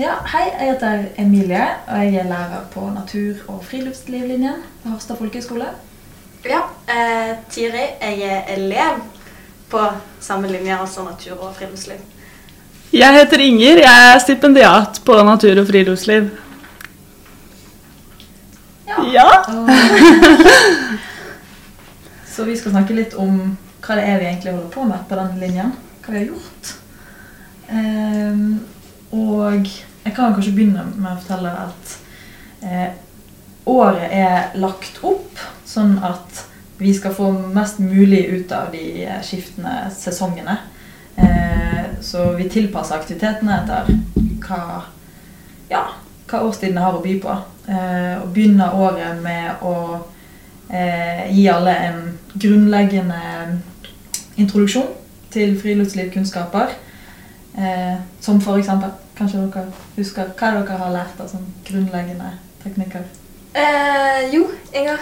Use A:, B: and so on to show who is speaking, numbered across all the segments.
A: Ja, Hei, jeg heter Emilie, og jeg er lærer på natur- og friluftslivlinjen på Harstad folkehøgskole.
B: Ja, eh, Tiri, jeg er elev på samme linje, altså natur og friluftsliv.
C: Jeg heter Inger. Jeg er stipendiat på natur og friluftsliv. Ja.
A: ja. så vi skal snakke litt om hva det er vi egentlig holder på med på den linjen. Hva vi har gjort. Um, og jeg kan kanskje begynne med å fortelle at eh, året er lagt opp sånn at vi skal få mest mulig ut av de eh, skiftende sesongene. Eh, så vi tilpasser aktivitetene etter hva, ja, hva årstidene har å by på. Eh, og begynner året med å eh, gi alle en grunnleggende introduksjon til friluftslivkunnskaper. Eh, som eksempel Kanskje dere husker hva dere har lært av sånn grunnleggende teknikker?
B: Eh, jo, Inger.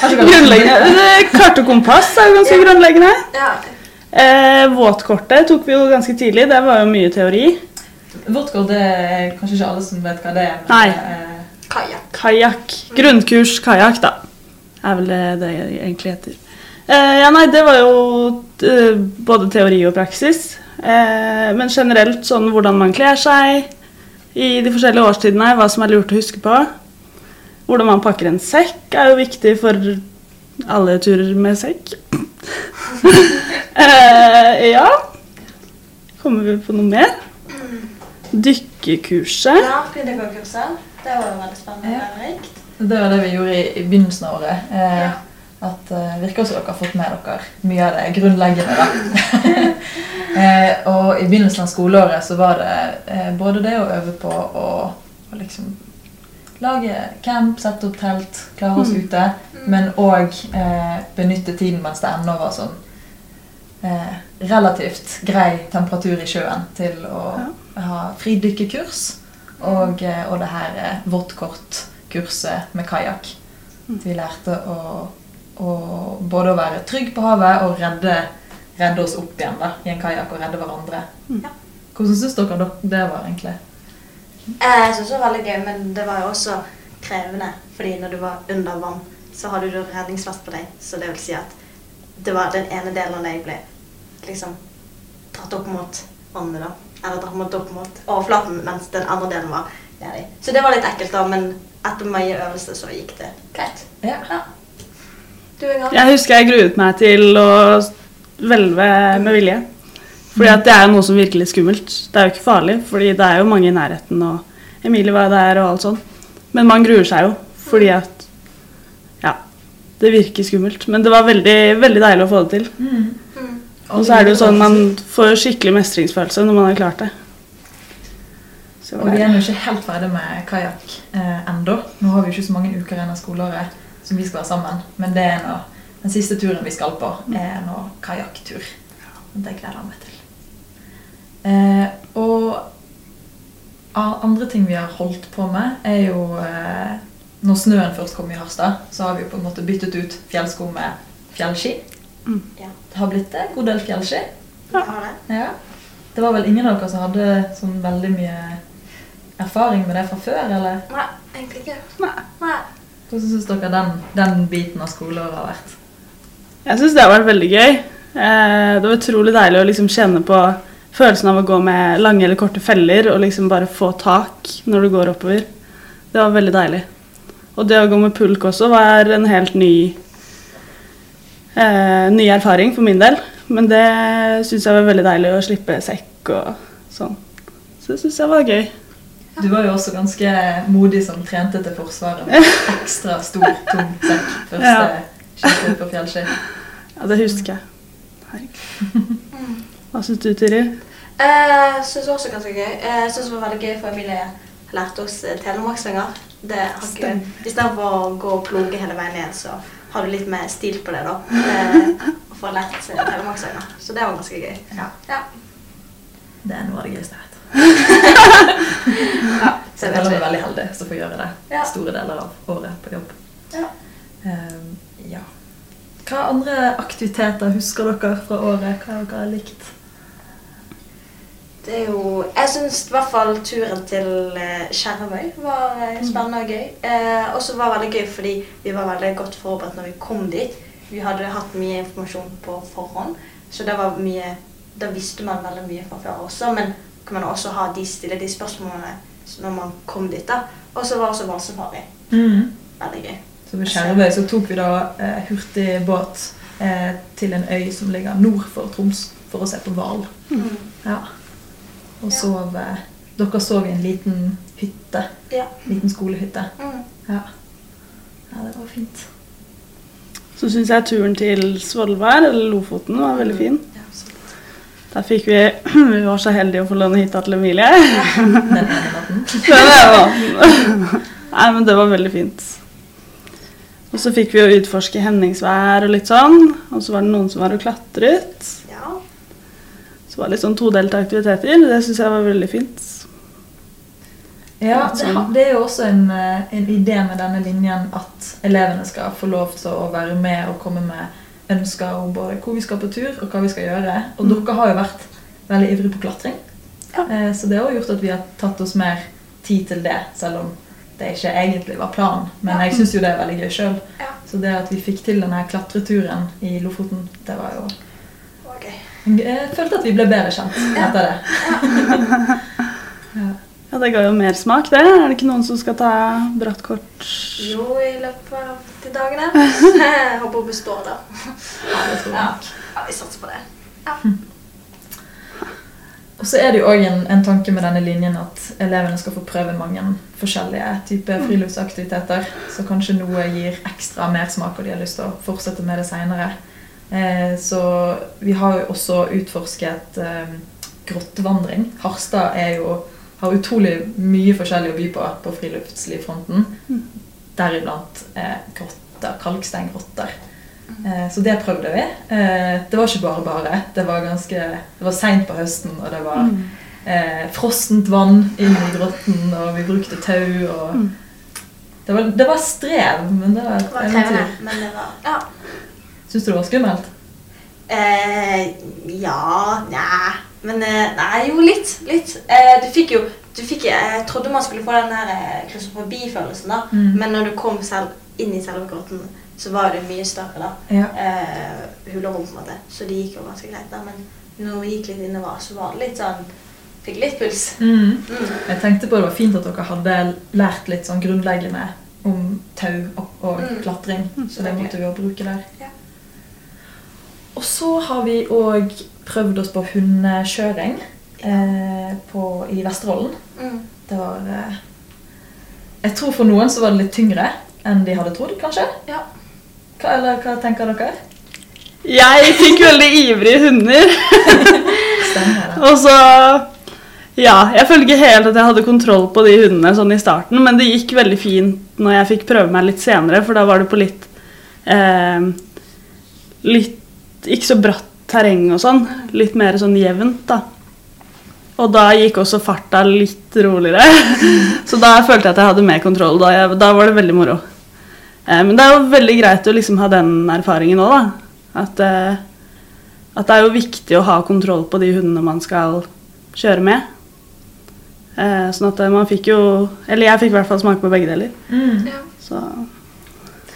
A: Har
C: Grunnleggende. Kart og kompass er jo ganske grunnleggende.
B: Ja.
C: Eh, våtkortet tok vi jo ganske tidlig. Det var jo mye teori.
A: Våtkort det er kanskje ikke alle som vet hva det er. men
C: Nei.
A: det er-
B: Kajakk.
C: Kajakk. Grunnkurs kajakk, da. Er vel det det egentlig heter. Eh, ja, nei, det var jo eh, både teori og praksis. Eh, men generelt sånn hvordan man kler seg i de forskjellige årstidene, hva som er lurt å huske på. Hvordan man pakker en sekk er jo viktig for alle turer med sekk. eh, ja. Kommer vi på noe mer? Dykkekurset.
B: Ja, dykkekurset. Det var jo veldig spennende
A: Ja.
B: og lærerikt.
A: Det var det vi gjorde i, i begynnelsen av året. Eh,
B: Ja.
A: At uh, Virker som dere har fått med dere mye av det grunnleggende. da. eh, og i begynnelsen av skoleåret så var det eh, både det å øve på å, å liksom lage camp, sette opp telt, klare oss
C: Mm.
A: ute, men òg eh, benytte tiden mens det ennå var sånn eh, relativt grei temperatur i sjøen til å ha fridykkerkurs Og, og det her vått kort-kurset med kajakk. Vi lærte å, å både å være trygg på havet og redde, redde oss opp igjen da, i en kajakk og redde hverandre.
C: Mm.
B: Ja.
A: Hvordan syns dere det var, egentlig?
B: Eh, Jeg synes det var veldig gøy, men det var jo også krevende. Fordi når du var under vann, så hadde du redningsvest på deg. Så det vil si at det var den ene delen av deg ble liksom dratt opp mot vannet, da. Eller dratt opp mot overflaten, mens den andre delen var nedi. Så det var litt ekkelt, da, men etter mye øvelse så gikk det greit.
A: Ja.
B: Du en gang?
C: Jeg husker jeg gruet meg til å hvelve med vilje. Fordi at det er jo noe som virker litt skummelt. Det er jo ikke farlig, fordi det er jo mange i nærheten, og Emilie var der og alt sånn. Men man gruer seg jo, fordi at Ja. Det virker skummelt. Men det var veldig, veldig deilig å få det til.
A: Mm.
B: Mm.
C: Og så er det jo sånn man får skikkelig mestringsfølelse når man har klart det. Så
A: Og vi er jo ikke helt ferdig med kajakk eh, ennå. Nå har vi jo ikke så mange uker igjen av skoleåret som vi skal være sammen. Men det er nå den siste turen vi skal på, er nå kajakktur. Det gleder jeg meg til. Eh, og andre ting vi har holdt på med, er jo eh, Når snøen først kom i Harstad, så har vi jo på en måte byttet ut fjellsko med fjellski.
C: Mm.
B: Ja.
A: Det har blitt en god del fjellski.
B: Ja. det.
A: Ja. Det var vel ingen av dere som hadde sånn veldig mye erfaring med det fra før, eller?
B: Nei, egentlig ikke.
C: Nei.
B: Nei.
A: Hvordan syns dere den, den biten av skoleåret har vært?
C: Jeg syns det har vært veldig gøy. Eh, det var utrolig deilig å liksom kjenne på følelsen av å gå med lange eller korte feller og liksom bare få tak når du går oppover. Det var veldig deilig. Og det å gå med pulk også var en helt ny, eh, ny erfaring for min del. Men det syns jeg var veldig deilig å slippe sekk og sånn. Så det syns jeg var gøy.
A: Du var jo også ganske modig som trente til Forsvaret med ekstra stor, tung sekk første
C: Ja.
A: skiftet på fjellski.
C: Ja, det husker jeg. Herregud. Hva syns du, Tiri?
B: Jeg syns Eh, også ganske gøy. Jeg synes det var veldig gøy for Emilie lærte oss eh, telemarkssanger. Det har ikke Istedenfor å gå og ploge hele veien ned, så har du litt mer stil på det, da. Eh, Å få lært seg telemarkssanger. Så det var ganske gøy.
A: Ja.
B: Ja.
A: Det er noe av det gøyeste jeg vet.
B: Ja
A: Så jeg føler meg veldig heldig som får gjøre det store deler av året på jobb.
B: Ja.
A: Um, ja. Hva andre aktiviteter husker dere fra året? Hva har dere likt?
B: Det er jo Jeg syns i hvert fall turen til eh, Skjervøy var eh, spennende og gøy. Eh, og så var det veldig gøy fordi vi var veldig godt forberedt når vi kom dit. Vi hadde hatt mye informasjon på forhånd, så det var mye Da visste man veldig mye fra før også, men kunne man også ha de stille de spørsmålene når man kom dit. da. Og så var det også hvalsafari.
A: Mm.
B: Veldig gøy.
A: Så ved Skjervøy så tok vi da eh, hurtigbåt eh, til en øy som ligger nord for Troms, for å se på hval.
B: Mm.
A: Ja. Og
B: Ja.
A: sov eh, Dere sov i en liten hytte.
B: Ja.
A: Liten skolehytte.
B: Mm.
A: Ja. ja, det var fint.
C: Så syns jeg turen til Svolvær, eller Lofoten, var veldig fin. Der fikk vi Vi var så heldige å få låne hytta til Emilie. Nei, men det var veldig fint. Og så fikk vi jo utforske Henningsvær og litt sånn. Og så var det noen som var og klatret.
B: ja.
C: Så var det litt sånn todelte aktiviteter. Det syns jeg var veldig fint.
A: Ja, det, er jo også en, eh, en idé med denne linjen at elevene skal få lov til å være med og komme med ønsker om både hvor vi skal på tur og hva vi skal gjøre. Og
C: Mm.
A: dere har jo vært veldig ivrige på klatring.
C: Ja.
A: Eh, Så det har gjort at vi har tatt oss mer tid til det, selv om det ikke egentlig var planen. Men jeg syns jo det er veldig gøy sjøl.
B: Ja.
A: Så det at vi fikk til denne klatreturen i Lofoten, det var jo
B: okay.
A: Jeg følte at vi ble bedre kjent etter det. Ja.
C: Ja, det ga jo mer smak, det. Er det ikke noen som skal ta bratt kort?
B: Jo, i løpet av de dagene. Jeg håper hun består, da.
A: Ja, det tror jeg
B: Ja. ja, vi satser på det. Ja.
A: Og så er det jo òg en, en tanke med denne linjen at elevene skal få prøve mange forskjellige typer friluftsaktiviteter. Så kanskje noe gir ekstra mersmak, og de har lyst til å fortsette med det seinere. Eh, så vi har jo også utforsket eh, grottevandring. Harstad er jo, har utrolig mye forskjellig å by på på friluftslivfronten.
C: Mm.
A: Deriblant eh, grotter, kalksteingrotter. Eh, Så det prøvde vi. Eh, Det var ikke bare bare. Det var ganske, det var seint på høsten, og det var
C: Mm.
A: eh, frostent vann inn i grotten, og vi brukte tau. og
C: Mm.
A: det, var, det var strev, men det var
B: Det
A: et
B: var krevende, men det var Ja.
A: Syns du det var skummelt?
B: Eh, ja Nja. Men eh, Nei, jo, litt. Litt. Eh, du fikk jo du fikk, Jeg trodde man skulle få den eh, klaustrofobifølelsen, da.
A: Mm.
B: Men når du kom selv inn i selve grotten, så var det mye større, da.
A: Ja.
B: Eh, hulrom, på en måte. Så det gikk jo ganske greit, da. Men når vi gikk litt innover, så var det litt sånn Fikk litt puls.
A: Mm.
B: Mm.
A: Jeg tenkte på det var fint at dere hadde lært litt sånn grunnleggende om tau og, og
B: Mm.
A: klatring. Så det måtte vi jo bruke der.
B: Ja.
A: Og så har vi òg prøvd oss på hundekjøring eh, på, i Vesterålen.
B: Mm.
A: Det var eh, Jeg tror for noen så var det litt tyngre enn de hadde trodd, kanskje.
B: Ja.
A: Hva, eller hva tenker dere?
C: Jeg fikk veldig ivrige hunder.
A: Stemmer?
C: Og så Ja, jeg føler ikke helt at jeg hadde kontroll på de hundene sånn i starten, men det gikk veldig fint når jeg fikk prøve meg litt senere, for da var det på litt eh, Litt ikke så bratt terreng og sånn. Litt mer sånn jevnt, da. Og da gikk også farta litt roligere. Så da følte jeg at jeg hadde mer kontroll. Da, jeg, da var det veldig moro. Eh, men det er jo veldig greit å liksom ha den erfaringen òg, da. At, eh, at det er jo viktig å ha kontroll på de hundene man skal kjøre med. Eh, sånn at eh, man fikk jo Eller jeg fikk i hvert fall smake på begge deler.
A: Mm.
B: Ja.
C: Så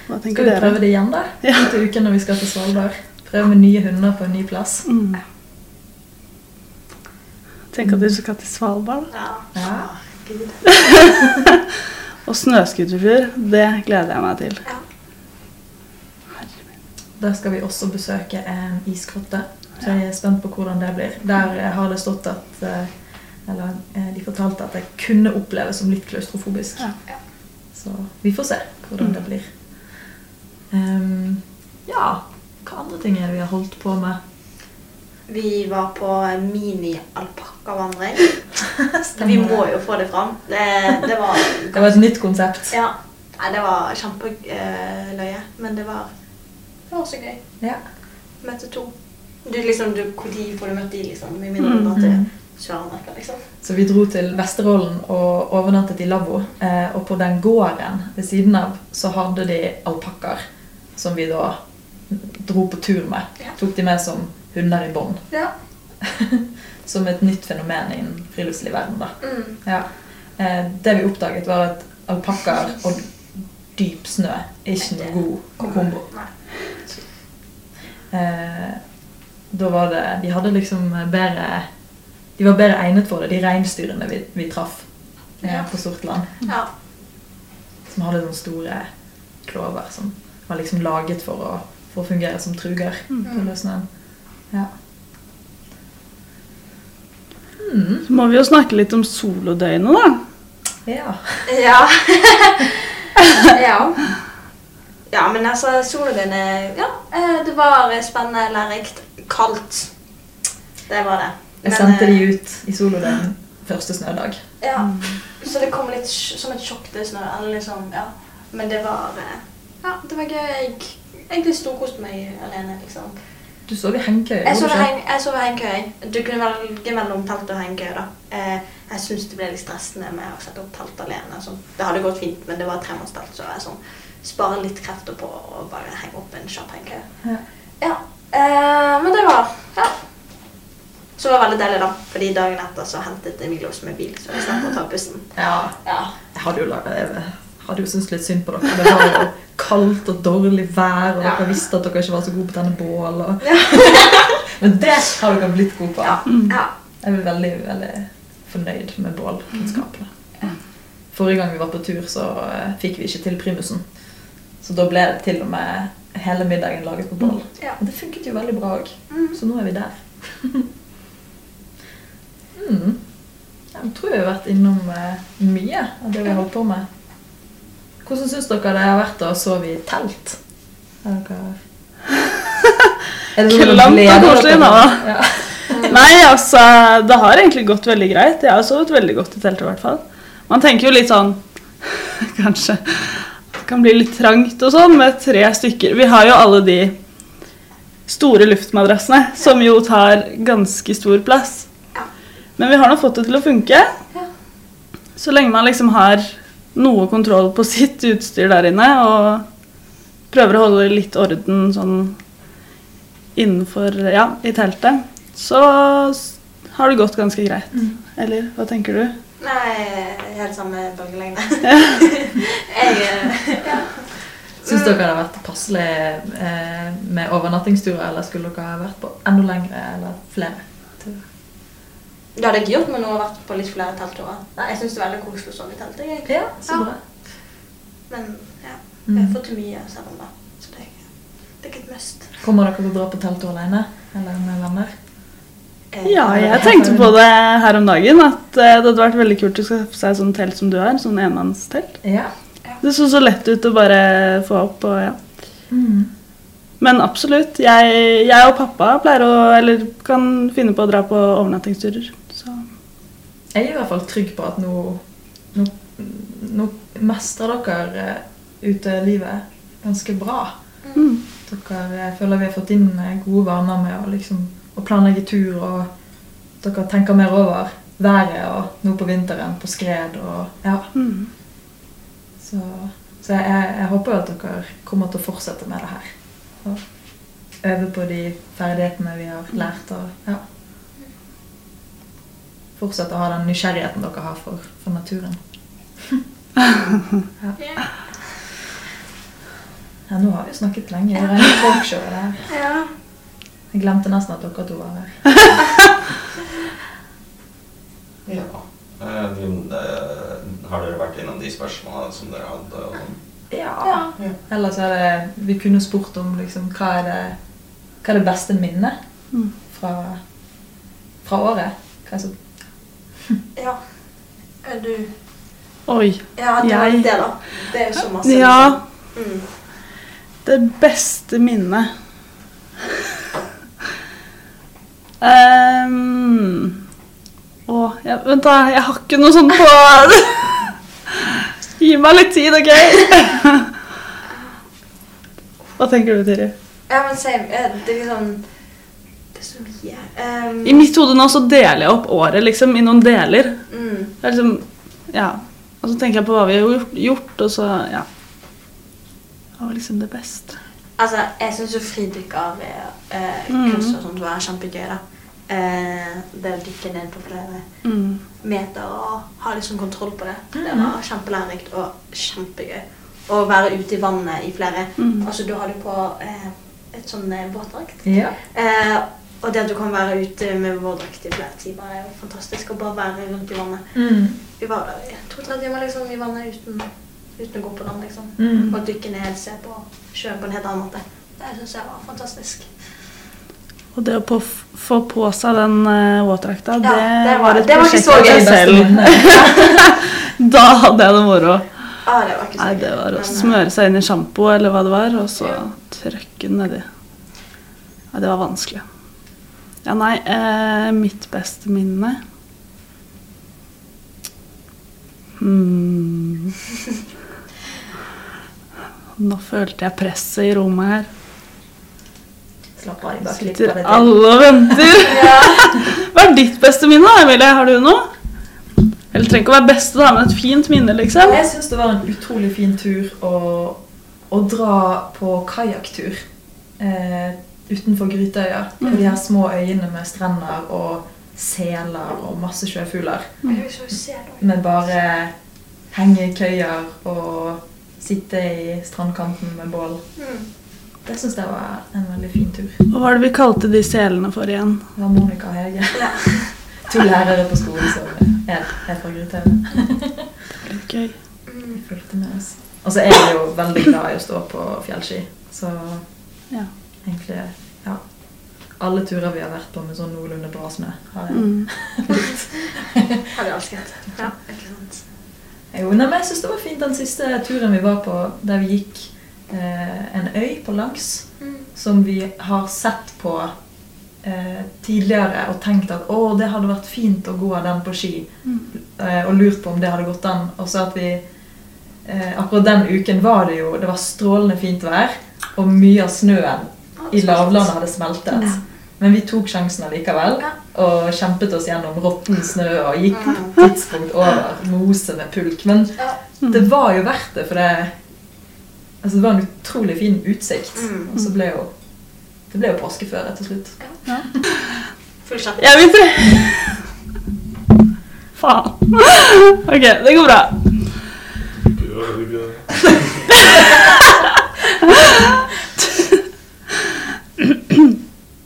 C: hva tenker
A: Skal vi
C: dere?
A: prøve det igjen, da?
C: Ja.
A: Etter uken når vi skal til Svalbard. Prøve med nye hunder på en ny plass.
C: Mm. Tenk at du skal til Svalbard.
B: Ja.
A: Ja.
B: Gud.
C: Og snøscootertur, det gleder jeg meg til.
B: Ja.
A: Der skal vi også besøke en isgrotte. Så jeg er spent på hvordan det blir. Der har det stått at eh, Eller eh, de fortalte at det kunne oppleves som litt klaustrofobisk.
C: Ja.
B: Ja.
A: Så vi får se hvordan
C: Mm.
A: det blir. Um, ja, hva andre ting er det vi har holdt på med?
B: Vi var på mini-alpakkavandring. Vi må jo få det fram. Det, det var
A: Det var et nytt konsept.
B: Ja. Nei, det var kjempeløye. Men det var, det var så gøy.
A: Ja.
B: Møte to. Du liksom, du, Når får du møtt de, liksom? I mindre drar til
A: mm.
B: Liksom.
A: Så vi dro til Vesterålen og overnattet i lavvo. Eh, og på den gården ved siden av så hadde de alpakkaer som vi da dro på tur med.
B: Ja.
A: Tok de med som hunder i bånd.
B: Ja.
A: som et nytt fenomen innen friluftslivverden.
B: Mm.
A: Ja. Eh, det vi oppdaget, var at alpakkaer og dyp snø er ikke noe god kombo. Eh, da var det De hadde liksom bedre De var bedre egnet for det, de reinsdyrene vi, vi traff eh, på Sortland.
B: Ja.
A: Som hadde sånne store klover som var liksom laget for å, for å fungere som truger
C: Mm.
A: på løssnøen. Ja. Mm.
C: Så må vi jo snakke litt om solodøgnet, da.
A: Ja.
B: Ja. ja. Ja, men altså, solodøgnet Ja, eh, det var spennende, lærerikt. Kaldt. Det var det.
A: Jeg sendte
B: eh,
A: de ut i solodøgnet første snødag.
B: Ja. Så det kom litt som et sjokk til snø. Liksom, ja. Men det var eh, Ja, det var gøy. Jeg egentlig storkost meg alene, liksom.
A: Du sov i hengekøye?
B: Jeg sov i hengekøye. Du kunne velge mellom telt og hengekøye. da. Eh, jeg syns det ble litt stressende med å sette opp telt alene. Sånn. Det hadde gått fint, men det var tremannstelt, så jeg sånn, sparer litt krefter på å bare henge opp en kjapp hengekøye.
A: Ja.
B: Ja. Eh, men det var Ja. Så det var veldig deilig, da. Fordi dagen etter så hentet Emilos med bil, så jeg slapp å ta bussen.
A: Ja.
B: Ja.
A: Jeg hadde jo, jeg hadde jo syntes litt synd på dere. Det var jo kaldt og dårlig vær, og
B: Ja.
A: dere visste at dere ikke var så gode på å tenne bål. Og... Men det har dere blitt gode på.
B: Ja. ja.
A: Jeg er veldig, veldig fornøyd med bålkunnskapene. Forrige gang vi var på tur, så eh, fikk vi ikke til primusen. Så da ble det til og med hele middagen laget på bål.
B: Ja.
A: Og det funket jo veldig bra òg.
B: Mm.
A: Så nå er vi der. mm. Jeg tror vi har vært innom eh, mye av det vi har holdt på med. Hvordan syns dere det har vært å sove i telt? Er dere Er det
C: Klamt og koselig nå, da.
A: Ja.
C: Nei, altså, det har egentlig gått veldig greit. Jeg har sovet veldig godt i teltet i hvert fall. Man tenker jo litt sånn Kanskje det kan bli litt trangt og sånn med tre stykker. Vi har jo alle de store luftmadrassene som jo tar ganske stor plass. Men vi har nå fått det til å funke. Så lenge man liksom har noe kontroll på sitt utstyr der inne og prøver å holde litt orden sånn innenfor Ja, i teltet, så har det gått ganske greit.
A: Mm.
C: Eller hva tenker du?
B: Nei, helt samme bølgelengde. jeg eh, ja.
A: Syns dere det har vært passelig eh, med overnattingsturer, eller skulle dere ha vært på enda lengre eller flere?
B: Det hadde ikke gjort men nå har jeg vært på litt flere teltturer. Jeg syns det er veldig koselig å sove i telt. jeg.
A: Ja, så
B: Ja.
A: bra.
B: Men ja, jeg har
A: Mm.
B: fått mye selv om det. Så det det er ikke et must.
A: Kommer dere til å dra på telttur alene eller med venner?
B: Eh,
C: Ja, jeg tenkte på det her om dagen, at eh, det hadde vært veldig kult å skaffe seg sånn telt som du har. Sånn enmannstelt.
A: Ja.
C: Det så så lett ut å bare få opp og ja.
A: Mm.
C: Men absolutt. Jeg, jeg og pappa pleier å Eller kan finne på å dra på overnattingsturer.
A: Jeg er i hvert fall trygg på at nå, nå, nå mestrer dere ute livet ganske bra.
C: mm.
A: Dere jeg føler vi har fått inn eh, gode vaner med å, liksom, å planlegge tur, og dere tenker mer over været og nå på vinteren på skred og ja.
C: Mm.
A: Så, så jeg, jeg, håper at dere kommer til å fortsette med det her. Og øve på de ferdighetene vi har lært. Og ja. Fortsette å ha den nysgjerrigheten dere har for, for naturen. ja.
B: Ja.
A: nå har vi snakket lenge. Det er en talkshow det
B: ja.
A: Jeg glemte nesten at dere to var her.
D: Ja. Eh, eh, har dere vært innom de spørsmålene som dere hadde? Og sånn?
A: Ja.
B: Ja.
A: Ellers er det Vi kunne spurt om liksom, hva er det Hva er det beste minnet
C: Mm.
A: fra, fra året? Hva er så
B: ja. Er du
C: Oi.
B: Ja, det
C: Jeg-
B: det, da. Det er så masse.
C: Ja.
B: Mm.
C: det beste minnet um, Å, jeg, vent, da. Jeg har ikke noe sånt på Gi meg litt tid, OK? Hva tenker du, Tiri?
B: Ja, men same. Det er liksom Det så mye. Um,
C: I mitt hode nå så deler jeg opp året liksom i noen deler.
B: mm.
C: Det er liksom, ja. Og så tenker jeg på hva vi har gjort, og så ja. Det var liksom det beste?
B: Altså, jeg syns jo fridykkerkurs
C: kurs
B: og sånt var kjempegøy. da. Eh, det å dykke ned på flere
C: Mm.
B: meter og ha liksom kontroll på det. Det
A: Mhm.
B: var kjempelærerikt og kjempegøy. Å være ute i vannet i flere
C: Mm.
B: Altså, du hadde på eh, et sånn eh, våtdrakt.
A: Ja.
B: Eh, og det at du kan være ute med vårdrakt i flere timer, er jo fantastisk. Å bare være rundt i vannet.
A: Mm.
B: Vi var der i to-tre timer liksom, i vannet uten, uten å gå på land, liksom.
A: Mm.
B: Og dykke ned, se på sjøen på en helt annen måte. Det syns jeg var fantastisk.
C: Og det å på, få på seg den uh, våtdrakta,
B: Ja,
C: det,
B: det var-
C: et
B: det var
C: prosjekt
B: for
C: seg selv. da hadde jeg det moro.
B: Ah, det var ikke så
C: Nei, det var å
B: eh,
C: smøre seg inn i sjampo eller hva det var, og så
B: Ja.
C: trøkke den nedi. Nei, det var vanskelig. Ja, nei, eh, mitt beste minne hmm. Nå følte jeg presset i rommet her.
A: Slapp av, bare klipper
C: Sitter alle og venter. Hva er ditt beste minne, da, Emilie? Har du noe? Eller trenger ikke å være beste, da, men et fint minne, liksom.
A: Jeg syns det var en utrolig fin tur å, å dra på kajakktur eh, utenfor Grytøya. På de her små øyene med strender og seler og masse sjøfugler.
B: Jeg bare så
A: i køyer og sitte i strandkanten med bål.
B: Mm.
A: Det syns jeg var en veldig fin tur.
C: Hva var det vi kalte de selene for igjen?
A: Det var Monica og Hege.
B: Ja.
A: To lærere på skolen som er, er fra Grytøya.
C: Gøy.
B: Mm.
A: fulgte med oss. Og så er jeg jo veldig glad i å stå på fjellski. Så
C: Ja.
A: egentlig. Alle turer vi har vært på med sånn noenlunde bra snø, har jeg
C: Mm.
B: Har du elsket. Ja, ikke sant.
A: Jo, nei, men jeg syns det var fint den siste turen vi var på, der vi gikk eh, en øy på langs,
B: Mm.
A: som vi har sett på eh, tidligere og tenkt at å, det hadde vært fint å gå den på ski.
C: Mm.
A: Eh, og lurt på om det hadde gått an. Og så at vi eh, Akkurat den uken var det jo Det var strålende fint vær, og mye av snøen i lavlandet hadde smeltet. Men vi tok sjansen allikevel og kjempet oss gjennom råtten snø og gikk på et tidspunkt over mose med pulk. Men det var jo verdt det, for det, altså det var en utrolig fin utsikt.
B: Mm.
A: Og så ble jo det ble jo påskeføre til slutt.
B: Ja. kjapp.
C: Jeg vil prøve Faen. Ok, det går bra.
E: Gjør det gøy.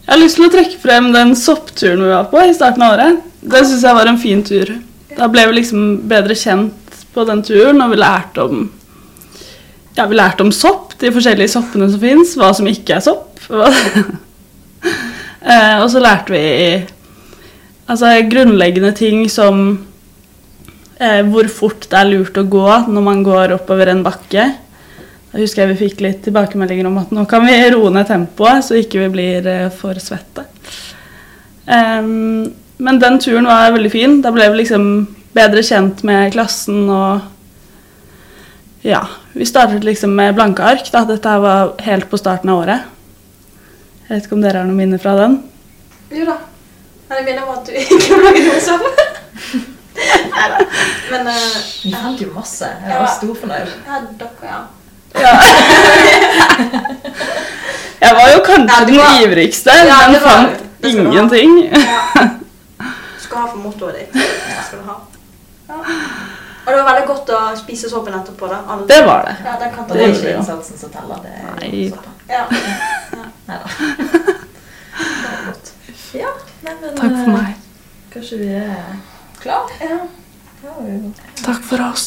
C: Jeg har lyst til å trekke frem den soppturen vi var på i starten av året. Det syns jeg var en fin tur. Da ble vi liksom bedre kjent på den turen, og vi lærte om Ja, vi lærte om sopp, de forskjellige soppene som fins, hva som ikke er sopp. eh, og så lærte vi altså grunnleggende ting som eh, hvor fort det er lurt å gå når man går oppover en bakke. Da husker jeg vi fikk litt tilbakemeldinger om at nå kan vi roe ned tempoet, så ikke vi blir eh, for svette. Um, men den turen var veldig fin. Da ble vi liksom bedre kjent med klassen og Ja. Vi startet liksom med blanke ark. da. Dette var helt på starten av året. Jeg vet ikke om dere har noen minner fra den?
B: Jo da. Men jeg minner om at du ikke lager noe sammen. Nei da. Men uh,
A: Vi fant jo masse. Jeg var storfornøyd.
B: ja, dere, ja.
C: Ja. jeg var jo kanskje den
B: var-
C: ivrigste,
B: Ja,
C: men fant
B: det skal du
C: ingenting.
B: ja. Du skal ha for mottoet ditt. Det skal du ha. Ja. Og det var veldig godt å spise såpen etterpå. da. Alle-
C: Det var det.
B: Ja, den kan ta
A: det er ikke innsatsen som teller. Det er
C: Nei.
A: soppen.
B: Ja.
A: Nei da. Ja, nei, men
C: Takk for
A: eh,
C: meg.
A: Kanskje vi er klar?
B: ja.
A: Ja,
C: Takk for oss.